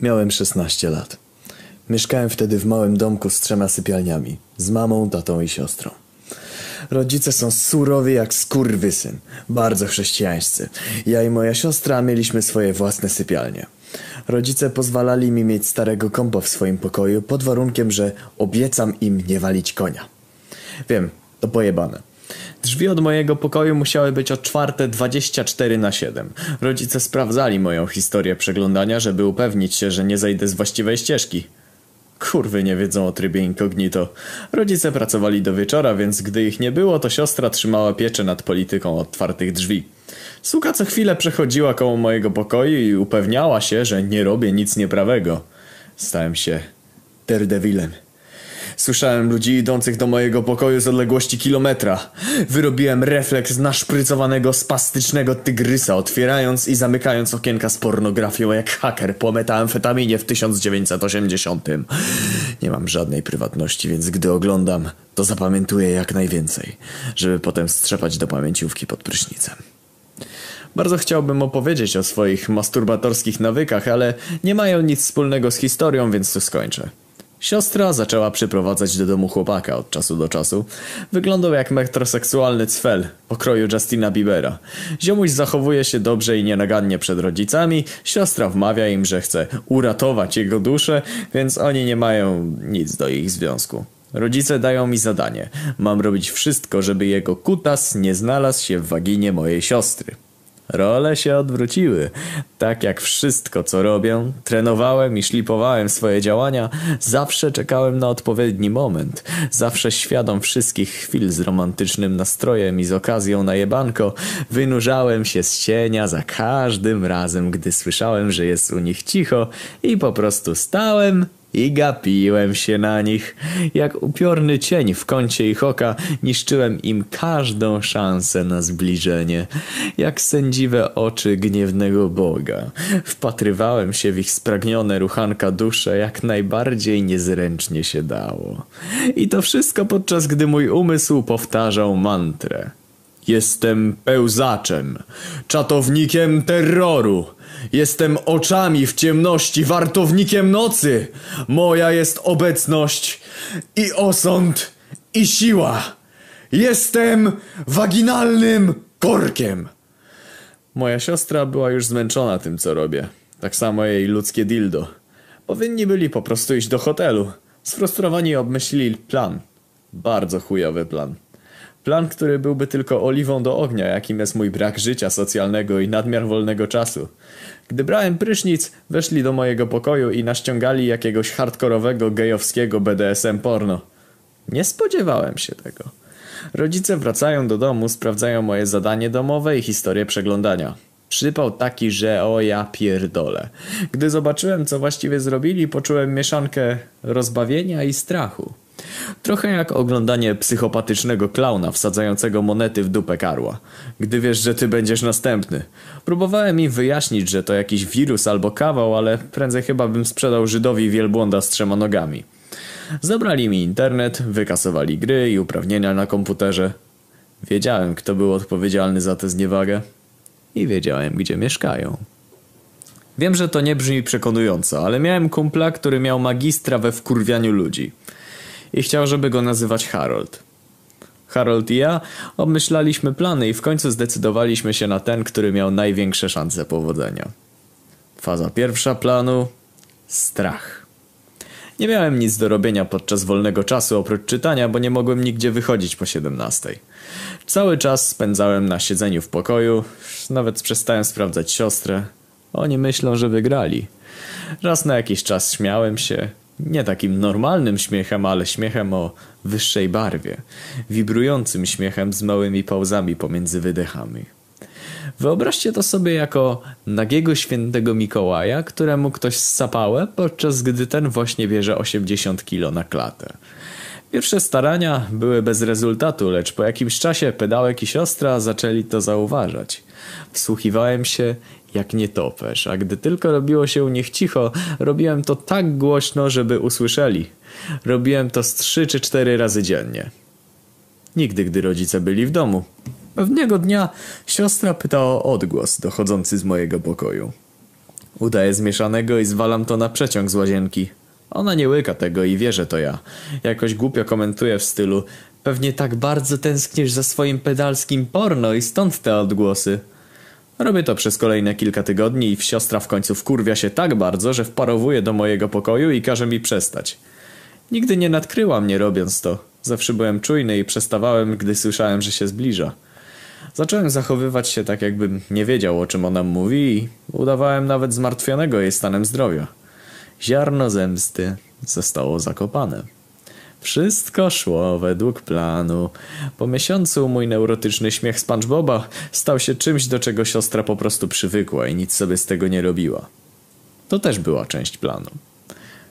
Miałem 16 lat. Mieszkałem wtedy w małym domku z trzema sypialniami. Z mamą, tatą i siostrą. Rodzice są surowi jak skurwysyn. Bardzo chrześcijańscy. Ja i moja siostra mieliśmy swoje własne sypialnie. Rodzice pozwalali mi mieć starego kompa w swoim pokoju pod warunkiem, że obiecam im nie walić konia. Wiem, to pojebane. Drzwi od mojego pokoju musiały być otwarte 24 na 7. Rodzice sprawdzali moją historię przeglądania, żeby upewnić się, że nie zejdę z właściwej ścieżki. Kurwy nie wiedzą o trybie incognito. Rodzice pracowali do wieczora, więc gdy ich nie było, to siostra trzymała pieczę nad polityką otwartych drzwi. Suka co chwilę przechodziła koło mojego pokoju i upewniała się, że nie robię nic nieprawego. Stałem się Daredevilem. Słyszałem ludzi idących do mojego pokoju z odległości kilometra. Wyrobiłem refleks naszprycowanego spastycznego tygrysa, otwierając i zamykając okienka z pornografią jak haker po metamfetaminie w 1980. Nie mam żadnej prywatności, więc gdy oglądam, to zapamiętuję jak najwięcej, żeby potem strzepać do pamięciówki pod prysznicem. Bardzo chciałbym opowiedzieć o swoich masturbatorskich nawykach, ale nie mają nic wspólnego z historią, więc to skończę. Siostra zaczęła przyprowadzać do domu chłopaka od czasu do czasu. Wyglądał jak metroseksualny cfel, pokroju Justina Biebera. Ziomuś zachowuje się dobrze i nienagannie przed rodzicami, siostra wmawia im, że chce uratować jego duszę, więc oni nie mają nic do ich związku. Rodzice dają mi zadanie. Mam robić wszystko, żeby jego kutas nie znalazł się w waginie mojej siostry. Role się odwróciły. Tak jak wszystko, co robię, trenowałem i szlipowałem swoje działania, zawsze czekałem na odpowiedni moment. Zawsze świadom wszystkich chwil z romantycznym nastrojem i z okazją na jebanko, wynurzałem się z cienia za każdym razem, gdy słyszałem, że jest u nich cicho i po prostu stałem i gapiłem się na nich. Jak upiorny cień w kącie ich oka, niszczyłem im każdą szansę na zbliżenie. Jak sędziwe oczy gniewnego Boga. Wpatrywałem się w ich spragnione ruchanka dusze, jak najbardziej niezręcznie się dało. I to wszystko podczas gdy mój umysł powtarzał mantrę. Jestem pełzaczem, czatownikiem terroru. Jestem oczami w ciemności, wartownikiem nocy. Moja jest obecność i osąd i siła. Jestem waginalnym korkiem. Moja siostra była już zmęczona tym, co robię. Tak samo jej ludzkie dildo. Powinni byli po prostu iść do hotelu. Sfrustrowani obmyślili plan. Bardzo chujowy plan. Plan, który byłby tylko oliwą do ognia, jakim jest mój brak życia socjalnego i nadmiar wolnego czasu. Gdy brałem prysznic, weszli do mojego pokoju i naściągali jakiegoś hardkorowego gejowskiego BDSM porno. Nie spodziewałem się tego. Rodzice wracają do domu, sprawdzają moje zadanie domowe i historię przeglądania. Przypał taki, że o ja pierdolę. Gdy zobaczyłem, co właściwie zrobili, poczułem mieszankę rozbawienia i strachu. Trochę jak oglądanie psychopatycznego klauna wsadzającego monety w dupę karła. Gdy wiesz, że ty będziesz następny. Próbowałem im wyjaśnić, że to jakiś wirus albo kawał, ale prędzej chyba bym sprzedał Żydowi wielbłąda z trzema nogami. Zabrali mi internet, wykasowali gry i uprawnienia na komputerze. Wiedziałem, kto był odpowiedzialny za tę zniewagę. I wiedziałem, gdzie mieszkają. Wiem, że to nie brzmi przekonująco, ale miałem kumpla, który miał magistra we wkurwianiu ludzi i chciał, żeby go nazywać Harold. Harold i ja obmyślaliśmy plany i w końcu zdecydowaliśmy się na ten, który miał największe szanse powodzenia. Faza pierwsza planu strach. Nie miałem nic do robienia podczas wolnego czasu oprócz czytania, bo nie mogłem nigdzie wychodzić po 17. Cały czas spędzałem na siedzeniu w pokoju, nawet przestałem sprawdzać siostrę. Oni myślą, że wygrali. Raz na jakiś czas śmiałem się, nie takim normalnym śmiechem, ale śmiechem o wyższej barwie. Wibrującym śmiechem z małymi pauzami pomiędzy wydechami. Wyobraźcie to sobie jako nagiego świętego Mikołaja, któremu ktoś ssapałe, podczas gdy ten właśnie bierze 80 kilo na klatę. Pierwsze starania były bez rezultatu, lecz po jakimś czasie pedałek i siostra zaczęli to zauważać. Wsłuchiwałem się jak nietoperz, a gdy tylko robiło się u nich cicho, robiłem to tak głośno, żeby usłyszeli. Robiłem to z trzy czy cztery razy dziennie. Nigdy, gdy rodzice byli w domu. Pewnego dnia siostra pytała o odgłos dochodzący z mojego pokoju. Udaję zmieszanego i zwalam to na przeciąg z łazienki. Ona nie łyka tego i wie, że to ja. Jakoś głupio komentuje w stylu Pewnie tak bardzo tęsknisz za swoim pedalskim porno i stąd te odgłosy. Robię to przez kolejne kilka tygodni i siostra w końcu wkurwia się tak bardzo, że wparowuje do mojego pokoju i każe mi przestać. Nigdy nie nadkryła mnie robiąc to. Zawsze byłem czujny i przestawałem, gdy słyszałem, że się zbliża. Zacząłem zachowywać się tak, jakbym nie wiedział, o czym ona mówi i udawałem nawet zmartwionego jej stanem zdrowia. Ziarno zemsty zostało zakopane. Wszystko szło według planu. Po miesiącu mój neurotyczny śmiech SpongeBoba stał się czymś, do czego siostra po prostu przywykła i nic sobie z tego nie robiła. To też była część planu.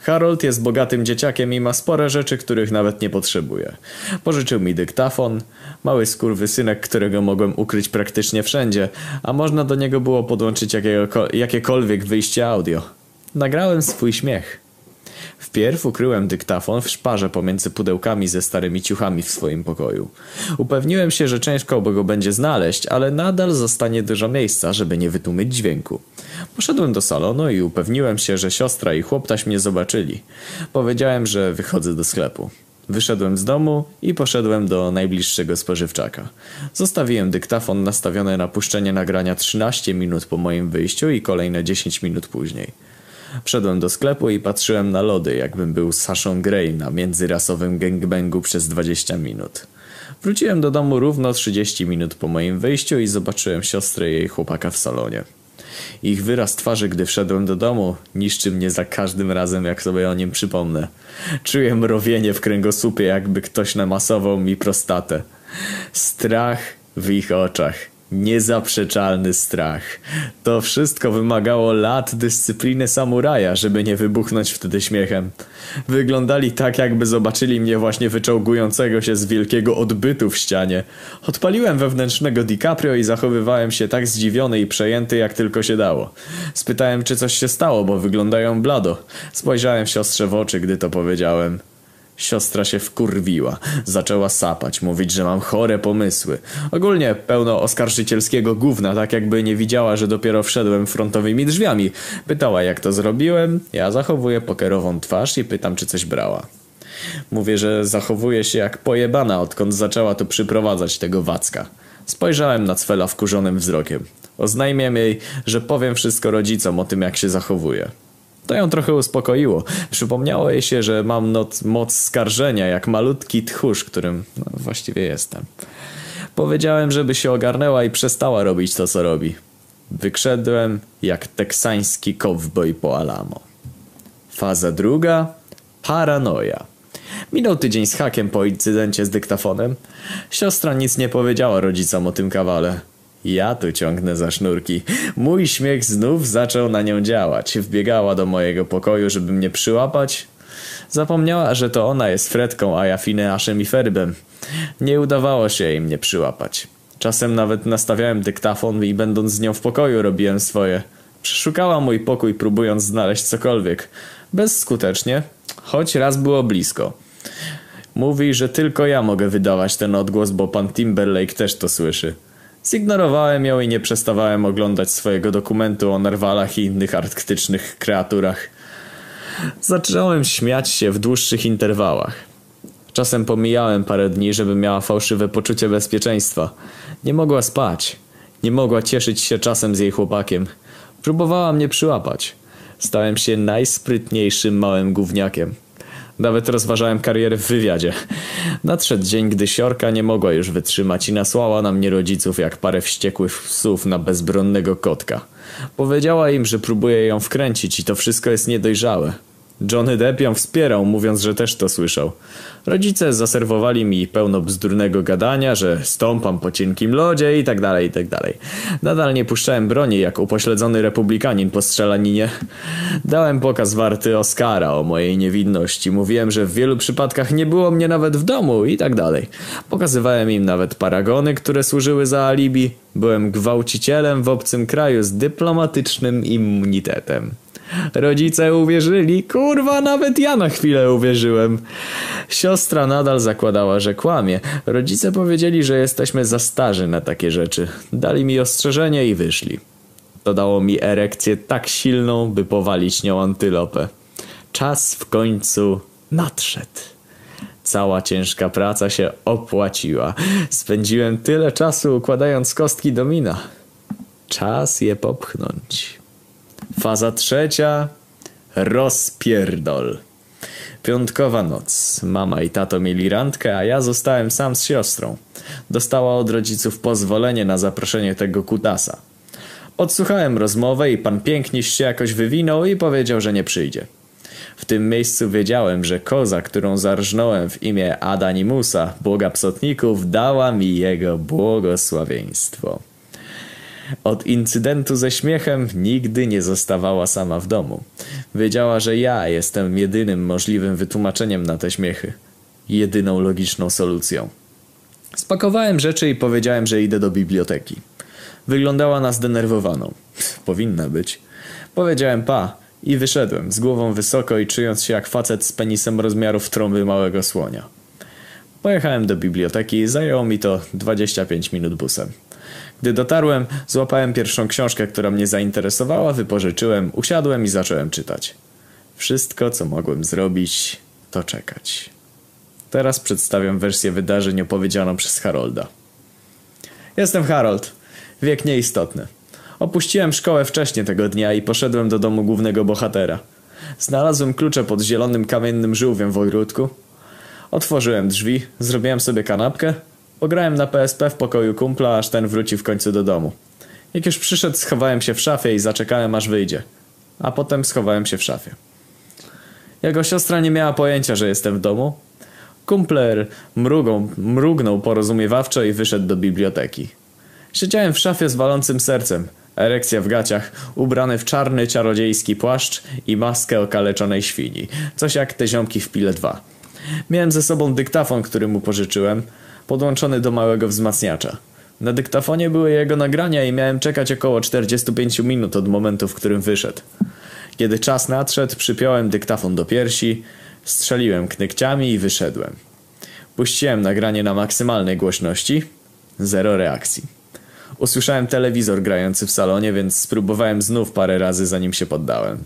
Harold jest bogatym dzieciakiem i ma spore rzeczy, których nawet nie potrzebuje. Pożyczył mi dyktafon, mały skurwysynek, którego mogłem ukryć praktycznie wszędzie, a można do niego było podłączyć jakiekolwiek wyjście audio. Nagrałem swój śmiech. Wpierw ukryłem dyktafon w szparze pomiędzy pudełkami ze starymi ciuchami w swoim pokoju. Upewniłem się, że ciężko go będzie znaleźć, ale nadal zostanie dużo miejsca, żeby nie wytłumić dźwięku. Poszedłem do salonu i upewniłem się, że siostra i chłoptaś mnie zobaczyli. Powiedziałem, że wychodzę do sklepu. Wyszedłem z domu i poszedłem do najbliższego spożywczaka. Zostawiłem dyktafon nastawiony na puszczenie nagrania 13 minut po moim wyjściu i kolejne 10 minut później. Wszedłem do sklepu i patrzyłem na lody, jakbym był Saszą Grey na międzyrasowym gangbangu przez 20 minut. Wróciłem do domu równo 30 minut po moim wyjściu i zobaczyłem siostrę i jej chłopaka w salonie. Ich wyraz twarzy, gdy wszedłem do domu, niszczy mnie za każdym razem, jak sobie o nim przypomnę. Czuję mrowienie w kręgosłupie, jakby ktoś namasował mi prostatę. Strach w ich oczach. Niezaprzeczalny strach. To wszystko wymagało lat dyscypliny samuraja, żeby nie wybuchnąć wtedy śmiechem. Wyglądali tak, jakby zobaczyli mnie właśnie wyczołgującego się z wielkiego odbytu w ścianie. Odpaliłem wewnętrznego DiCaprio i zachowywałem się tak zdziwiony i przejęty, jak tylko się dało. Spytałem, czy coś się stało, bo wyglądają blado. Spojrzałem siostrze w oczy, gdy to powiedziałem. Siostra się wkurwiła. Zaczęła sapać, mówić, że mam chore pomysły. Ogólnie pełno oskarżycielskiego gówna, tak jakby nie widziała, że dopiero wszedłem frontowymi drzwiami. Pytała, jak to zrobiłem. Ja zachowuję pokerową twarz i pytam, czy coś brała. Mówię, że zachowuje się jak pojebana, odkąd zaczęła tu przyprowadzać tego Wacka. Spojrzałem na Cwela wkurzonym wzrokiem. Oznajmiam jej, że powiem wszystko rodzicom o tym, jak się zachowuje. To ją trochę uspokoiło. Przypomniało jej się, że mam not, moc skarżenia, jak malutki tchórz, którym no, właściwie jestem. Powiedziałem, żeby się ogarnęła i przestała robić to, co robi. Wykrzedłem jak teksański kowboj po Alamo. Faza druga. Paranoja. Minął tydzień z hakiem po incydencie z dyktafonem. Siostra nic nie powiedziała rodzicom o tym kawale. Ja tu ciągnę za sznurki. Mój śmiech znów zaczął na nią działać. Wbiegała do mojego pokoju, żeby mnie przyłapać. Zapomniała, że to ona jest Fredką, a ja Fineaszem i Ferbem. Nie udawało się jej mnie przyłapać. Czasem nawet nastawiałem dyktafon i będąc z nią w pokoju robiłem swoje. Przeszukała mój pokój próbując znaleźć cokolwiek. Bezskutecznie, choć raz było blisko. Mówi, że tylko ja mogę wydawać ten odgłos, bo pan Timberlake też to słyszy. Zignorowałem ją i nie przestawałem oglądać swojego dokumentu o narwalach i innych arktycznych kreaturach. Zacząłem śmiać się w dłuższych interwałach. Czasem pomijałem parę dni, żeby miała fałszywe poczucie bezpieczeństwa. Nie mogła spać. Nie mogła cieszyć się czasem z jej chłopakiem. Próbowała mnie przyłapać. Stałem się najsprytniejszym małym gówniakiem. Nawet rozważałem karierę w wywiadzie. Nadszedł dzień, gdy Siorka nie mogła już wytrzymać i nasłała na mnie rodziców jak parę wściekłych psów na bezbronnego kotka. Powiedziała im, że próbuje ją wkręcić i to wszystko jest niedojrzałe. Johnny Depp ją wspierał, mówiąc, że też to słyszał. Rodzice zaserwowali mi pełno bzdurnego gadania, że stąpam po cienkim lodzie i tak dalej, i tak dalej. Nadal nie puszczałem broni jak upośledzony republikanin po strzelaninie. Dałem pokaz warty Oscara o mojej niewinności. Mówiłem, że w wielu przypadkach nie było mnie nawet w domu i tak dalej. Pokazywałem im nawet paragony, które służyły za alibi. Byłem gwałcicielem w obcym kraju z dyplomatycznym immunitetem. Rodzice uwierzyli, kurwa, nawet ja na chwilę uwierzyłem. Siostra nadal zakładała, że kłamie. Rodzice powiedzieli, że jesteśmy za starzy na takie rzeczy. Dali mi ostrzeżenie i wyszli. To dało mi erekcję tak silną, by powalić nią antylopę. Czas w końcu nadszedł. Cała ciężka praca się opłaciła. Spędziłem tyle czasu układając kostki domina. Czas je popchnąć. Faza trzecia. Rozpierdol. Piątkowa noc. Mama i tato mieli randkę, a ja zostałem sam z siostrą. Dostała od rodziców pozwolenie na zaproszenie tego kutasa. Odsłuchałem rozmowę i pan piękniś się jakoś wywinął i powiedział, że nie przyjdzie. W tym miejscu wiedziałem, że koza, którą zarżnąłem w imię Adanimusa, boga psotników, dała mi jego błogosławieństwo. Od incydentu ze śmiechem nigdy nie zostawała sama w domu. Wiedziała, że ja jestem jedynym możliwym wytłumaczeniem na te śmiechy. Jedyną logiczną solucją. Spakowałem rzeczy i powiedziałem, że idę do biblioteki. Wyglądała na zdenerwowaną. Powinna być. Powiedziałem pa i wyszedłem, z głową wysoko i czując się jak facet z penisem rozmiarów trąby małego słonia. Pojechałem do biblioteki zajęło mi to 25 minut busem. Gdy dotarłem, złapałem pierwszą książkę, która mnie zainteresowała, wypożyczyłem, usiadłem i zacząłem czytać. Wszystko, co mogłem zrobić, to czekać. Teraz przedstawiam wersję wydarzeń opowiedzianą przez Harolda. Jestem Harold. Wiek nieistotny. Opuściłem szkołę wcześniej tego dnia i poszedłem do domu głównego bohatera. Znalazłem klucze pod zielonym kamiennym żółwiem w ogródku. Otworzyłem drzwi, zrobiłem sobie kanapkę, pograłem na PSP w pokoju kumpla, aż ten wróci w końcu do domu. Jak już przyszedł, schowałem się w szafie i zaczekałem aż wyjdzie. A potem schowałem się w szafie. Jego siostra nie miała pojęcia, że jestem w domu. Kumpler mrugą, mrugnął porozumiewawczo i wyszedł do biblioteki. Siedziałem w szafie z walącym sercem. Erekcja w gaciach, ubrany w czarny czarodziejski płaszcz i maskę okaleczonej świni. Coś jak te ziomki w Pile 2. Miałem ze sobą dyktafon, który mu pożyczyłem, podłączony do małego wzmacniacza. Na dyktafonie były jego nagrania i miałem czekać około 45 minut od momentu, w którym wyszedł. Kiedy czas nadszedł, przypiąłem dyktafon do piersi, strzeliłem knykciami i wyszedłem. Puściłem nagranie na maksymalnej głośności. Zero reakcji. Usłyszałem telewizor grający w salonie, więc spróbowałem znów parę razy, zanim się poddałem.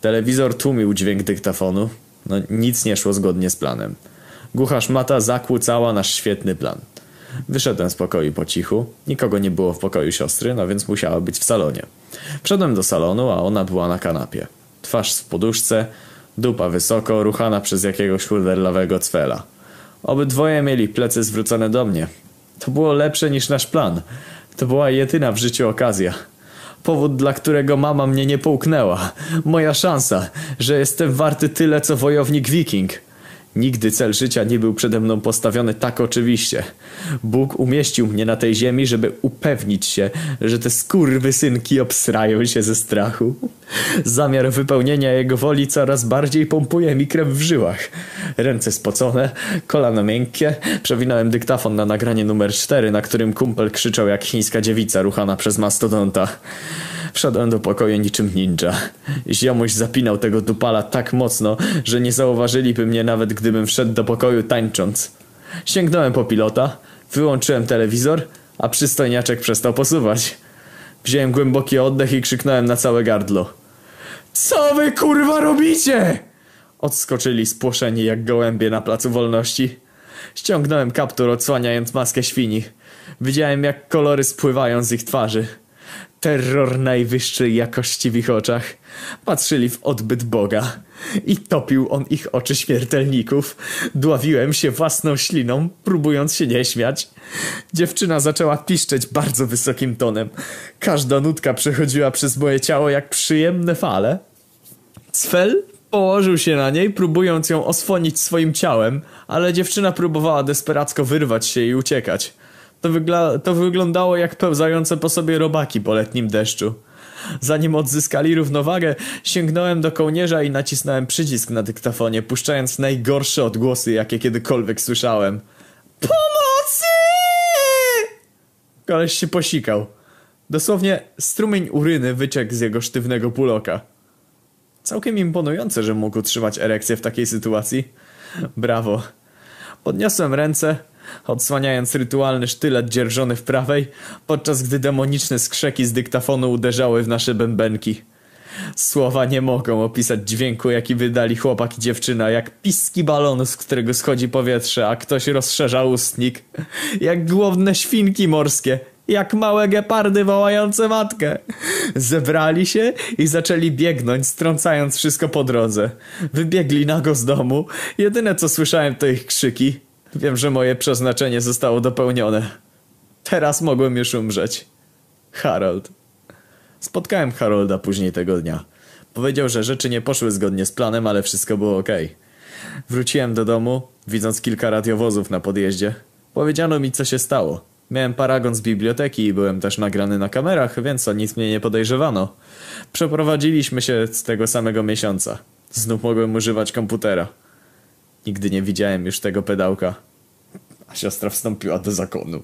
Telewizor tłumił dźwięk dyktafonu. No nic nie szło zgodnie z planem. Głucha szmata zakłócała nasz świetny plan. Wyszedłem z pokoju po cichu. Nikogo nie było w pokoju siostry, no więc musiała być w salonie. Wszedłem do salonu, a ona była na kanapie. Twarz w poduszce, dupa wysoko, ruchana przez jakiegoś chuderlawego cwela. Obydwoje mieli plecy zwrócone do mnie. To było lepsze niż nasz plan. To była jedyna w życiu okazja. Powód, dla którego mama mnie nie połknęła. Moja szansa, że jestem warty tyle, co wojownik wiking. Nigdy cel życia nie był przede mną postawiony tak oczywiście. Bóg umieścił mnie na tej ziemi, żeby upewnić się, że te skurwysynki obsrają się ze strachu. Zamiar wypełnienia jego woli coraz bardziej pompuje mi krew w żyłach. Ręce spocone, kolano miękkie. Przewinąłem dyktafon na nagranie numer 4, na którym kumpel krzyczał jak chińska dziewica ruchana przez mastodonta. Wszedłem do pokoju niczym ninja. Ziomuś zapinał tego dupala tak mocno, że nie zauważyliby mnie nawet gdybym wszedł do pokoju tańcząc. Sięgnąłem po pilota, wyłączyłem telewizor, a przystojniaczek przestał posuwać. Wziąłem głęboki oddech i krzyknąłem na całe gardlo. Co wy kurwa robicie? Odskoczyli spłoszeni jak gołębie na placu wolności. Ściągnąłem kaptur odsłaniając maskę świni. Widziałem jak kolory spływają z ich twarzy. Terror najwyższej jakości w ich oczach. Patrzyli w odbyt Boga. I topił on ich oczy śmiertelników. Dławiłem się własną śliną, próbując się nie śmiać. Dziewczyna zaczęła piszczeć bardzo wysokim tonem. Każda nutka przechodziła przez moje ciało jak przyjemne fale. Cfel położył się na niej, próbując ją osłonić swoim ciałem, ale dziewczyna próbowała desperacko wyrwać się i uciekać. To, to wyglądało jak pełzające po sobie robaki po letnim deszczu. Zanim odzyskali równowagę, sięgnąłem do kołnierza i nacisnąłem przycisk na dyktafonie, puszczając najgorsze odgłosy, jakie kiedykolwiek słyszałem. Pomocy! Koleś się posikał. Dosłownie strumień uryny wyciekł z jego sztywnego puloka. Całkiem imponujące, że mógł utrzymać erekcję w takiej sytuacji. Brawo. Podniosłem ręce, odsłaniając rytualny sztylet dzierżony w prawej, podczas gdy demoniczne skrzeki z dyktafonu uderzały w nasze bębenki. Słowa nie mogą opisać dźwięku, jaki wydali chłopak i dziewczyna, jak piski balonu, z którego schodzi powietrze, a ktoś rozszerza ustnik. Jak głodne świnki morskie, jak małe gepardy wołające matkę. Zebrali się i zaczęli biegnąć, strącając wszystko po drodze. Wybiegli nago z domu. Jedyne co słyszałem to ich krzyki. Wiem, że moje przeznaczenie zostało dopełnione. Teraz mogłem już umrzeć. Harold. Spotkałem Harolda później tego dnia. Powiedział, że rzeczy nie poszły zgodnie z planem, ale wszystko było ok. Wróciłem do domu, widząc kilka radiowozów na podjeździe. Powiedziano mi, co się stało. Miałem paragon z biblioteki i byłem też nagrany na kamerach, więc o nic mnie nie podejrzewano. Przeprowadziliśmy się z tego samego miesiąca. Znów mogłem używać komputera. Nigdy nie widziałem już tego pedałka. A siostra wstąpiła do zakonu.